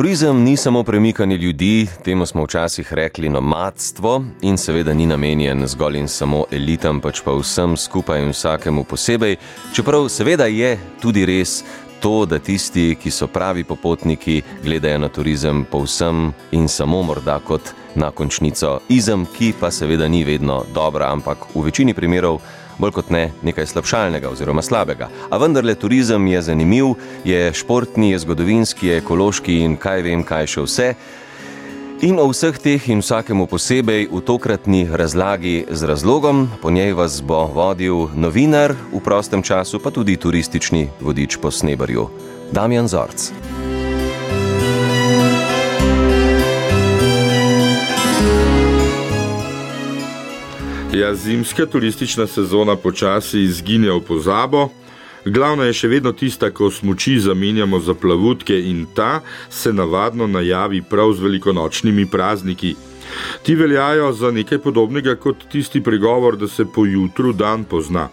Turizem ni samo premikanje ljudi, temu smo včasih rekli nomadstvo in seveda ni namenjen zgolj in samo elitam, pač pa vsem skupaj in vsakemu posebej, čeprav seveda je tudi res to, da tisti, ki so pravi popotniki, gledajo na turizem povsem in samo morda kot na končnico. Izem, ki pa seveda ni vedno dobra, ampak v večini primerov bolj kot ne nekaj slabšalnega oziroma slabega. A vendarle turizem je zanimiv, je športni, je zgodovinski, je ekološki in kaj vem, kaj še vse. In o vseh teh in vsakemu posebej v tokratni razlagi z razlogom, po njej vas bo vodil novinar v prostem času, pa tudi turistični vodič po Snebarju, Damjan Zorc. Ja, zimska turistična sezona počasi izginja v pozabo. Glavna je še vedno tista, ko smoči zamenjamo za plavutke in ta se navadno najavi prav z velikonočnimi prazniki. Ti veljajo za nekaj podobnega kot tisti pregovor, da se po jutru dan pozna.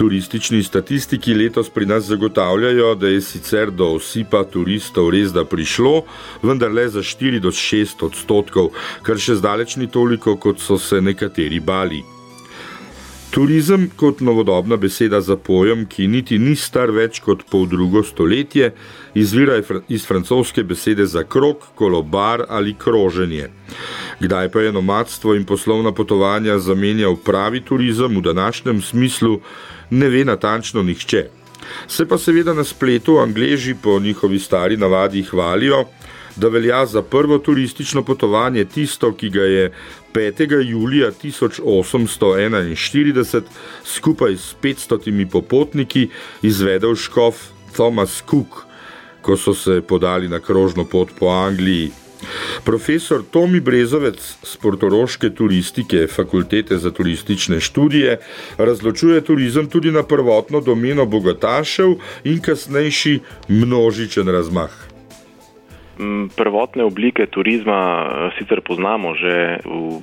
Turistični statistiki letos pri nas zagotavljajo, da je sicer do osipa turistov res da prišlo, vendar le za 4 do 6 odstotkov, kar še zdaleč ni toliko, kot so se nekateri bali. Turizem kot novodobna beseda za pojem, ki niti ni star več kot pol drugo stoletje, izvira iz francoske besede za krok, kolobar ali kroženje. Kdaj pa je nomadstvo in poslovna potovanja zamenjal pravi turizem v današnjem smislu, ne ve natančno nihče. Se pa seveda na spletu angleži po njihovi stari navadi hvalijo, da velja za prvo turistično potovanje tisto, ki ga je 5. julija 1841 skupaj s 500 popotniki izvedel škof Thomas Cook, ko so se podali na krožno pot po Angliji. Profesor Tomi Brezovec z portoroške turistike Fakultete za turistične študije razločuje turizem tudi na prvotno domeno bogatašev in kasnejši množičen razmah. Prvotne oblike turizma eh, sicer poznamo že v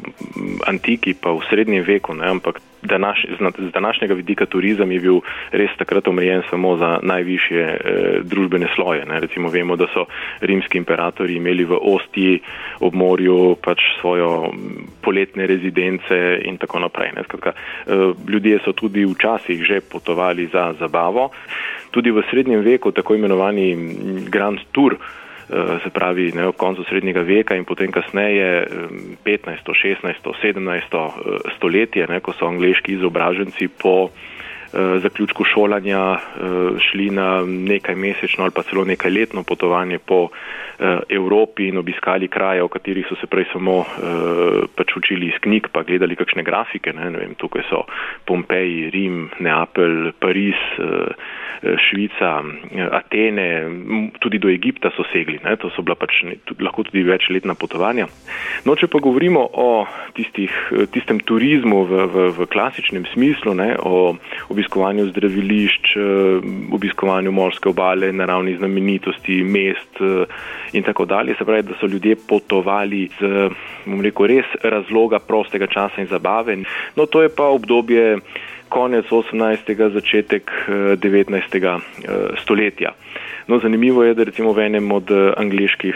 antiki, pa v srednjem veku, ne, ampak današ, z današnjega vidika turizem je bil res takrat omejen samo za najvišje e, družbene sloje. Ne. Recimo vemo, da so rimski imperatori imeli v Ostiji ob morju pač svojo poletne rezidence in tako naprej. Skratka, e, ljudje so tudi včasih že potovali za zabavo. Tudi v srednjem veku tako imenovani Grand Tour Eh, se pravi ne, v koncu srednjega veka in potem kasneje 15., 16., 17. stoletje, ne, ko so angliški izobraženci po eh, zaključku šolanja eh, šli na nekaj mesečno ali pa celo nekaj letno potovanje po Evropi in obiskali kraje, o katerih so se prej samo pač učili iz knjig, pa gledali kakšne grafike. Ne, ne vem, tukaj so Pompeji, Rim, Neapelj, Pariz. Eh, Švica, eh, Atene, tudi do Egipta so segli, ne? to so bila pač lahko tudi večletna potovanja. No, če pa govorimo o tistih, eh, tistem turizmu v, v, v klasičnem smislu, ne? o obiskovanju zdravilišč, obiskovanju morske obale, naravnih znamenitosti, mest in tako dalje, se pravi, da so ljudje potovali z, bom rekel, res razloga prostega časa in zabave. No, to je pa obdobje konec 18. začetek 19. Eh, eh, stoletja. No, zanimivo je, da recimo v enem od eh, angliških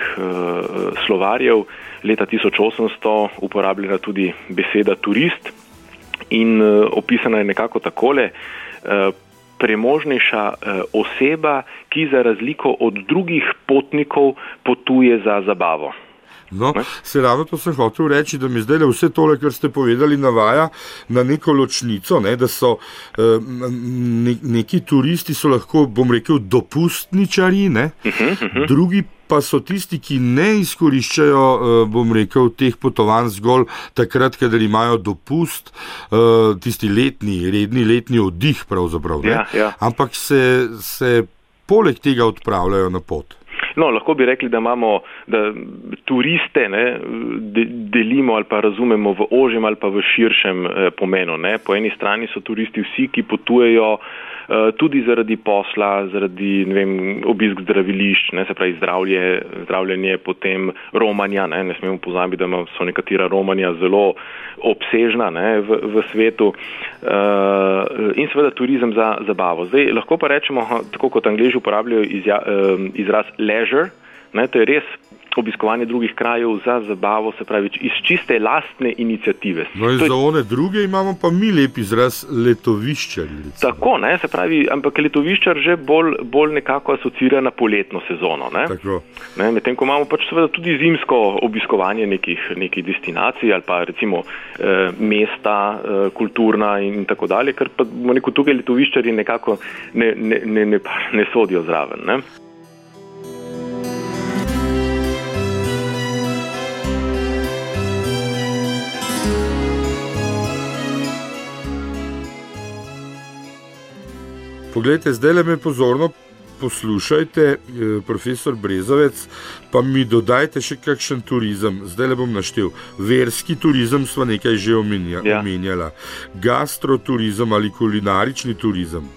slovarjev leta 1800 uporabljena tudi beseda turist in opisana je nekako takole. Premožnejša oseba, ki za razliko od drugih potnikov potuje za zabavo. No, se ravno to sem hotel reči, da mi zdaj le vse tole, kar ste povedali, navaja na neko ločnico, ne, da so eh, ne, neki turisti so lahko, bom rekel, dopustničari, ne, uh -huh, uh -huh. drugi pa so tisti, ki ne izkoriščajo, eh, bom rekel, teh potovanj zgolj takrat, kadar imajo dopust, eh, tisti letni, redni letni oddih pravzaprav, ja, ja. ampak se, se poleg tega odpravljajo na pot. No, lahko bi rekli, da imamo da turiste ne, de, delimo ali pa razumemo v ožjem ali pa v širšem eh, pomenu. Ne. Po eni strani so turisti vsi, ki potujejo Eh, tudi zaradi posla, zaradi vem, obisk zdravilišč, ne, se pravi zdravlje, zdravljenje, potem romanja. Ne, ne smemo pozabiti, da so nekatera romanja zelo obsežna ne, v, v svetu uh, in seveda turizem za zabavo. Zdaj, lahko pa rečemo, tako kot angliži uporabljajo izja, uh, izraz leisure, Ne, to je res obiskovanje drugih krajev za zabavo, se pravi iz čiste lastne inicijative. No in za one druge imamo pa mi lep izraz letoviščar. Tako, ne, se pravi, ampak letoviščar že bolj, bolj nekako asocira na poletno sezono. Medtem ko imamo pač seveda tudi zimsko obiskovanje nekih, nekih destinacij ali pa recimo eh, mesta, eh, kulturna in tako dalje, ker pa neko tukaj letoviščari nekako ne, ne, ne, ne, ne sodijo zraven. Ne. Poglejte, zdaj le me pozorno poslušajte, eh, profesor Brezovec, pa mi dodajte še kakšen turizem. Zdaj le bom naštel. Verski turizem smo nekaj že omenja, ja. omenjali, gastroturizem ali kulinarični turizem,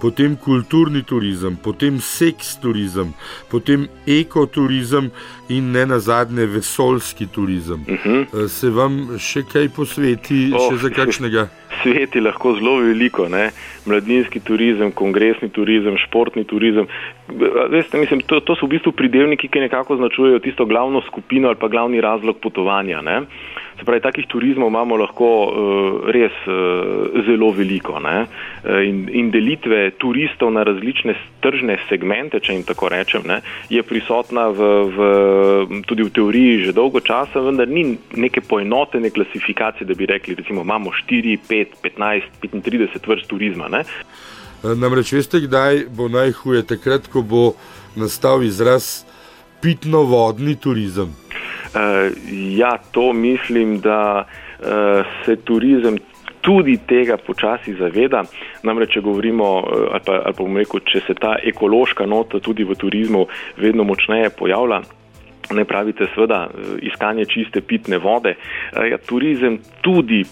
potem kulturni turizem, potem seks turizem, potem ekoturizem in ne nazadnje vesoljski turizem. Uh mhm. -huh. Se vam še kaj posveti, oh. še za kakšnega? sveti lahko zelo veliko, ne? mladinski turizem, kongresni turizem, športni turizem. Veste, mislim, to, to so v bistvu pridevniki, ki nekako označujejo tisto glavno skupino ali pa glavni razlog potovanja. Ne? Se pravi, takih turizmov imamo lahko uh, res uh, zelo veliko ne? Eh, in, in delitve turistov na različne tržne segmente, če jim tako rečem, ne? je prisotna v, v, tudi v teoriji že dolgo časa, vendar ni neke poenotene klasifikacije, da bi rekli, recimo imamo 4, 5, 15, 35 vrst turizma. Ne? Namreč veste, kdaj bo najhuje, takrat, ko bo nastal izraz pitno-vodni turizem. Uh, ja, to mislim, da uh, se turizem tudi tega počasi zaveda. Namreč, če govorimo, uh, ali pa, ali pa bomo rekel, če se ta ekološka nota tudi v turizmu vedno močneje pojavlja. Ne pravite, seveda, iskanje čiste pitne vode. Ja, turizem tudi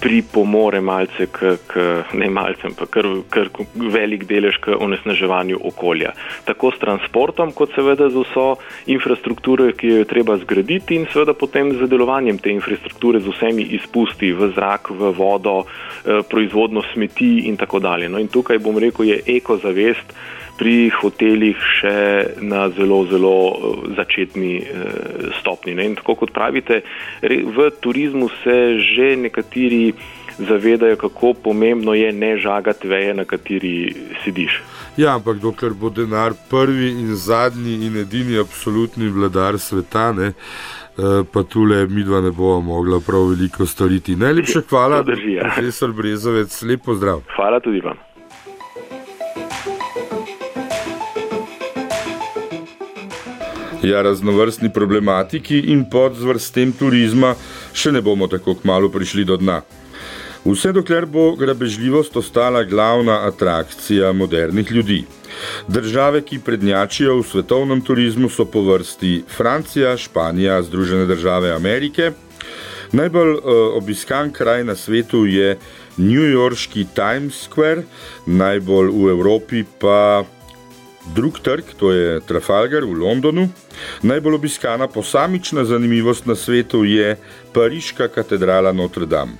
pripomore malce k, k ne malce, ampak kar, kar velik delež k onesnaževanju okolja. Tako s transportom, kot seveda z vso infrastrukturo, ki jo je treba zgraditi in seveda potem z delovanjem te infrastrukture z vsemi izpusti v zrak, v vodo, eh, proizvodno smeti in tako dalje. No in tukaj bom rekel, je ekozavest pri hotelih še na zelo, zelo eh, začetni eh, stopni. Ne? In tako kot pravite, v turizmu se že nekateri zavedajo, kako pomembno je ne žagati veje, na kateri sediš. Ja, ampak dokler bo denar prvi in zadnji in edini absolutni vladar sveta, ne, eh, pa tule mi dva ne bomo mogla prav veliko storiti. Najlepša hvala, ja. profesor Brezovec, lepo zdrav. Hvala tudi vam. Ja, raznovrstni problematiki in podzvrstem turizma še ne bomo tako kmalo prišli do dna. Vse dokler bo grabežljivost ostala glavna atrakcija modernih ljudi. Države, ki prednjačijo v svetovnem turizmu, so po vrsti Francija, Španija, Združene države Amerike. Najbolj uh, obiskan kraj na svetu je Newyorški Times Square, najbolj v Evropi pa drug trg, to je Trafalgar v Londonu. Najbolj obiskana posamična zanimivost na svetu je Pariška katedrala Notre Dame.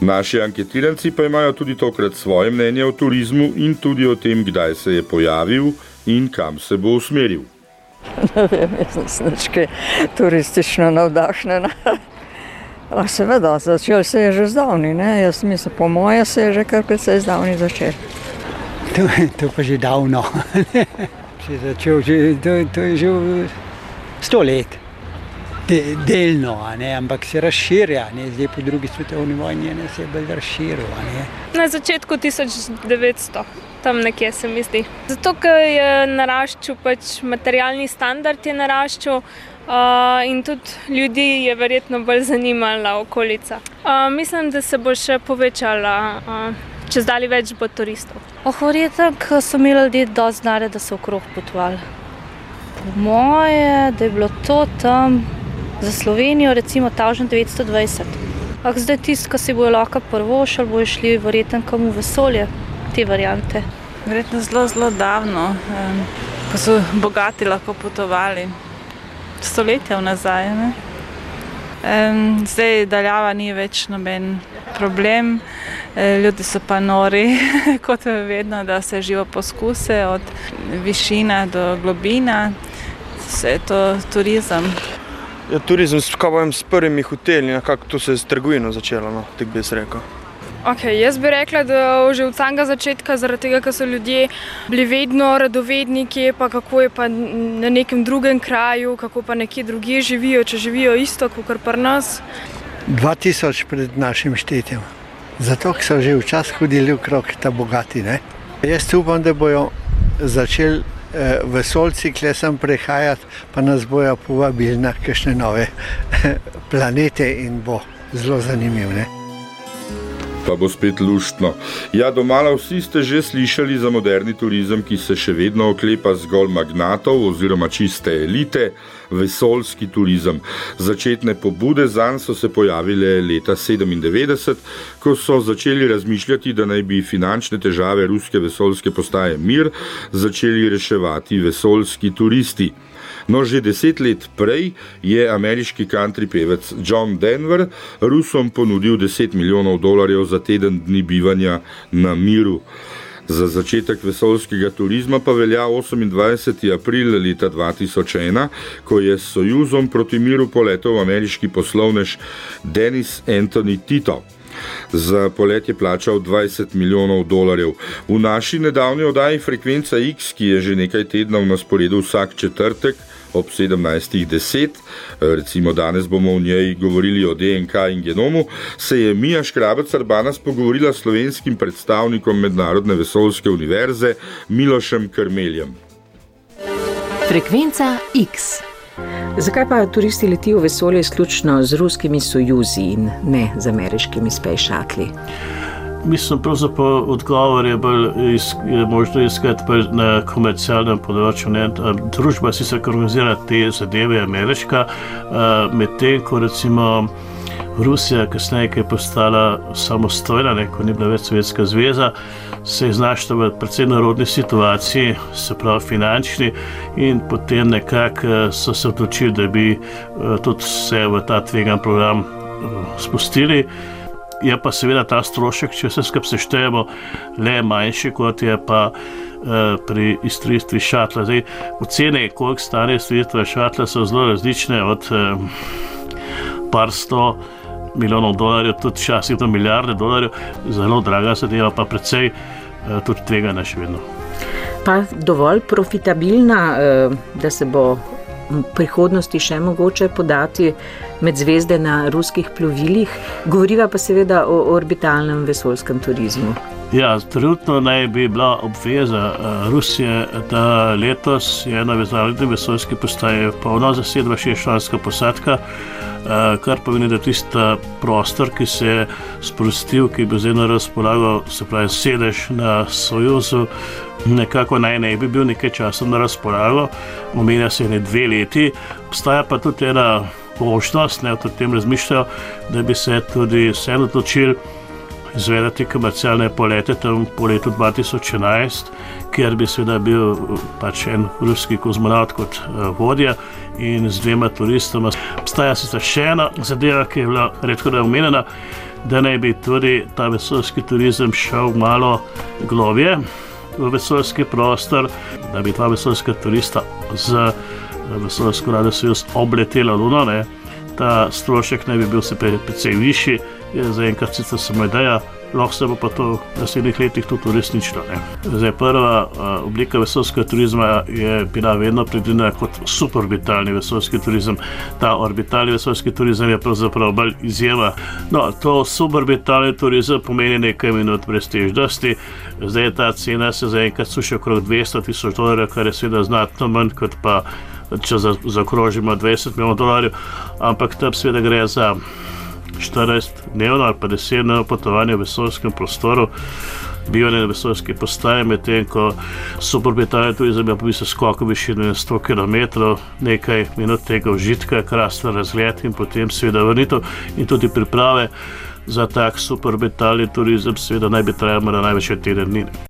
Naši anketiranci pa imajo tudi tokrat svoje mnenje o turizmu in tudi o tem, kdaj se je pojavil in kam se bo usmeril. Ne vem, jaz sem nekaj turistično navdahnjena. Seveda, začel se je že zdavni, ne? jaz mislim, po moje se je že kar precej zdavni začel to, to pa že davno. začel, že, to, to je že sto let, De, delno, ampak se razširja. Ne? Zdaj po drugi svetovni vojni se je bolj razširil. Na začetku 1900. Tam nekje se mi zdi. Zato, ker je naraščal, pač materialni standard je naraščal uh, in tudi ljudi je verjetno bolj zanimala okolica. Uh, mislim, da se bo še povečala. Uh, čez dalje več bo turistov. Ohorite, ker so imeli ljudje dosti znare, da so okrog potovali. Po moje, da je bilo to tam za Slovenijo, recimo 1920. Ampak zdaj tisto, ki si bojo lahko prvo šel, bojo šli verjetno kam v vesolje, te variante. Verjetno zelo, zelo davno, ko so bogati lahko potovali, stoletja nazaj. Ne? Zdaj daljava ni več noben problem. E, ljudi so pa nori, kot vedno, da se živo poskuse od višina do globina. Vse je to turizem. Ja, turizem s, s prvimi hoteli, nekako to se je s trgovino začelo, no, tako bi se rekel. Okay, jaz bi rekla, da že od samega začetka, zaradi tega, ker so ljudje bili vedno radovedniki, pa kako je pa na nekem drugem kraju, kako pa nekje drugje živijo, če živijo isto kot pri nas. 2000 pred našim štetjem. Zato so že včasih hodili okrog ta bogati. Ne? Jaz upam, da bodo začeli eh, vesolci, ki sem prehajati, pa nas bojo povabili na kakšne nove planete in bo zelo zanimivo pa bo spet luštno. Ja, domala vsi ste že slišali za moderni turizem, ki se še vedno oklepa zgolj magnatov oziroma čiste elite, vesoljski turizem. Začetne pobude za njim so se pojavile leta 1997, ko so začeli razmišljati, da naj bi finančne težave ruske vesoljske postaje Mir začeli reševati vesoljski turisti. No, že deset let prej je ameriški country pevec John Denver Rusom ponudil 10 milijonov dolarjev za teden dni bivanja na miru. Za začetek vesoljskega turizma pa velja 28. april leta 2001, ko je s Sojuzom proti miru poletel ameriški poslovnež Dennis Anthony Tito. Za polet je plačal 20 milijonov dolarjev. V naši nedavni oddaji Frekvenca X, ki je že nekaj tednov na sporedu vsak četrtek, ob 17.10, recimo danes bomo v njej govorili o DNK in genomu, se je Mija Škrabec Arbanas pogovorila s slovenskim predstavnikom Mednarodne vesoljske univerze Milošem Krmeljem. Frekvenca X. Zakaj pa turisti letijo v vesolje izključno z ruskimi sojuzi in ne z ameriškimi space shuttle? Mislim, da odgovor je bolj je možno iskati na komercialnem področju. Ne? Družba si se organizira te zadeve, ameriška, medtem ko recimo Rusija, kasneje, ki je postala samostojna, ne, ko ni bila več Sovjetska zveza, se je znašla v precej narodni situaciji, se pravi finančni, in potem nekako so se odločili, da bi tudi se v ta tvegan program spustili je pa seveda ta strošek, če vse skupaj seštejemo, le manjši, kot je pa uh, pri izstrelitvi šatla. Zdaj, ocene, koliko stane izstrelitva šatla, so zelo različne, od uh, par sto milijonov dolarjev, tudi včasih do milijarde dolarjev, zelo draga zadeva, pa precej uh, tudi tvegana še vedno. Pa dovolj profitabilna, uh, da se bo prihodnosti še mogoče podati med zvezde na ruskih plovilih, govoriva pa seveda o orbitalnem vesoljskem turizmu. Ja, trenutno naj bi bila obveza uh, Rusije, da letos je na vesoljski vesoljski postaji polno zasedba šestčlanska posadka, uh, kar pomeni, da tisti prostor, ki se je sprostil, ki bi zdaj na razpolago, se pravi sedež na Sojuzu, nekako naj ne bi bil nekaj časa na razpolago, omenja se ne dve leti, obstaja pa tudi ena možnost, ne o tem razmišljajo, da bi se tudi vseeno odločili izvedeti komercialne polete tam po letu 2011, kjer bi seveda bil pač en ruski kozmonaut kot uh, vodja in z dvema turistoma. Obstaja sicer še ena zadeva, ki je bila redko da omenjena, da naj bi tudi ta vesoljski turizem šel malo globje v vesoljski prostor, da bi dva vesoljska turista z eh, vesoljsko radio sojuz obletela Luno. Ne. Ta strošek naj bi bil se precej višji, je zaenkrat sicer samo ideja, lahko se bo pa to v naslednjih letih tudi uresničilo. Zdaj, prva uh, oblika vesoljskega turizma je bila vedno predvidena kot suborbitalni vesoljski turizem. Ta orbitalni vesoljski turizem je pravzaprav bolj izjema. No, to suborbitalni turizem pomeni nekaj minut brez težnosti. Zdaj ta cena se zaenkrat suši okrog 200 tisoč dolarjev, kar je seveda znatno manj kot pa. Če zaokrožimo 20 milijonov dolarjev, ampak tam seveda gre za 14-dnevno ali pa 10-dnevno potovanje v vesoljskem prostoru, bivanje na vesoljski postaji, medtem ko so proprietari tudi za me se skoko višine 100 km, nekaj minut tega užitka, krasten razgled in potem seveda vrnitev in tudi priprave za tak superbetalni turizem, seveda naj bi trajalo na največ teden dni.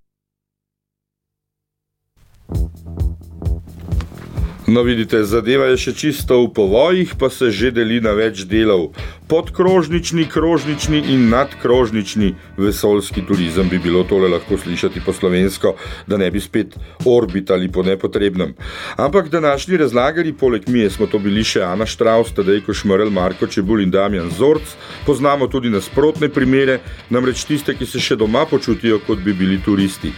No, vidite, zadeva je še čisto v povojih, pa se že deli na več delov. Podkrožnični, krožnični in nadkrožnični vesoljski turizem bi bilo tole lahko slišati po slovensko, da ne bi spet orbitali po nepotrebnem. Ampak današnji razlagari, poleg mije smo to bili še Ana Štraus, Tadej Košmrel, Marko Čebul in Damjan Zorc, poznamo tudi nasprotne primere, namreč tiste, ki se še doma počutijo, kot bi bili turisti.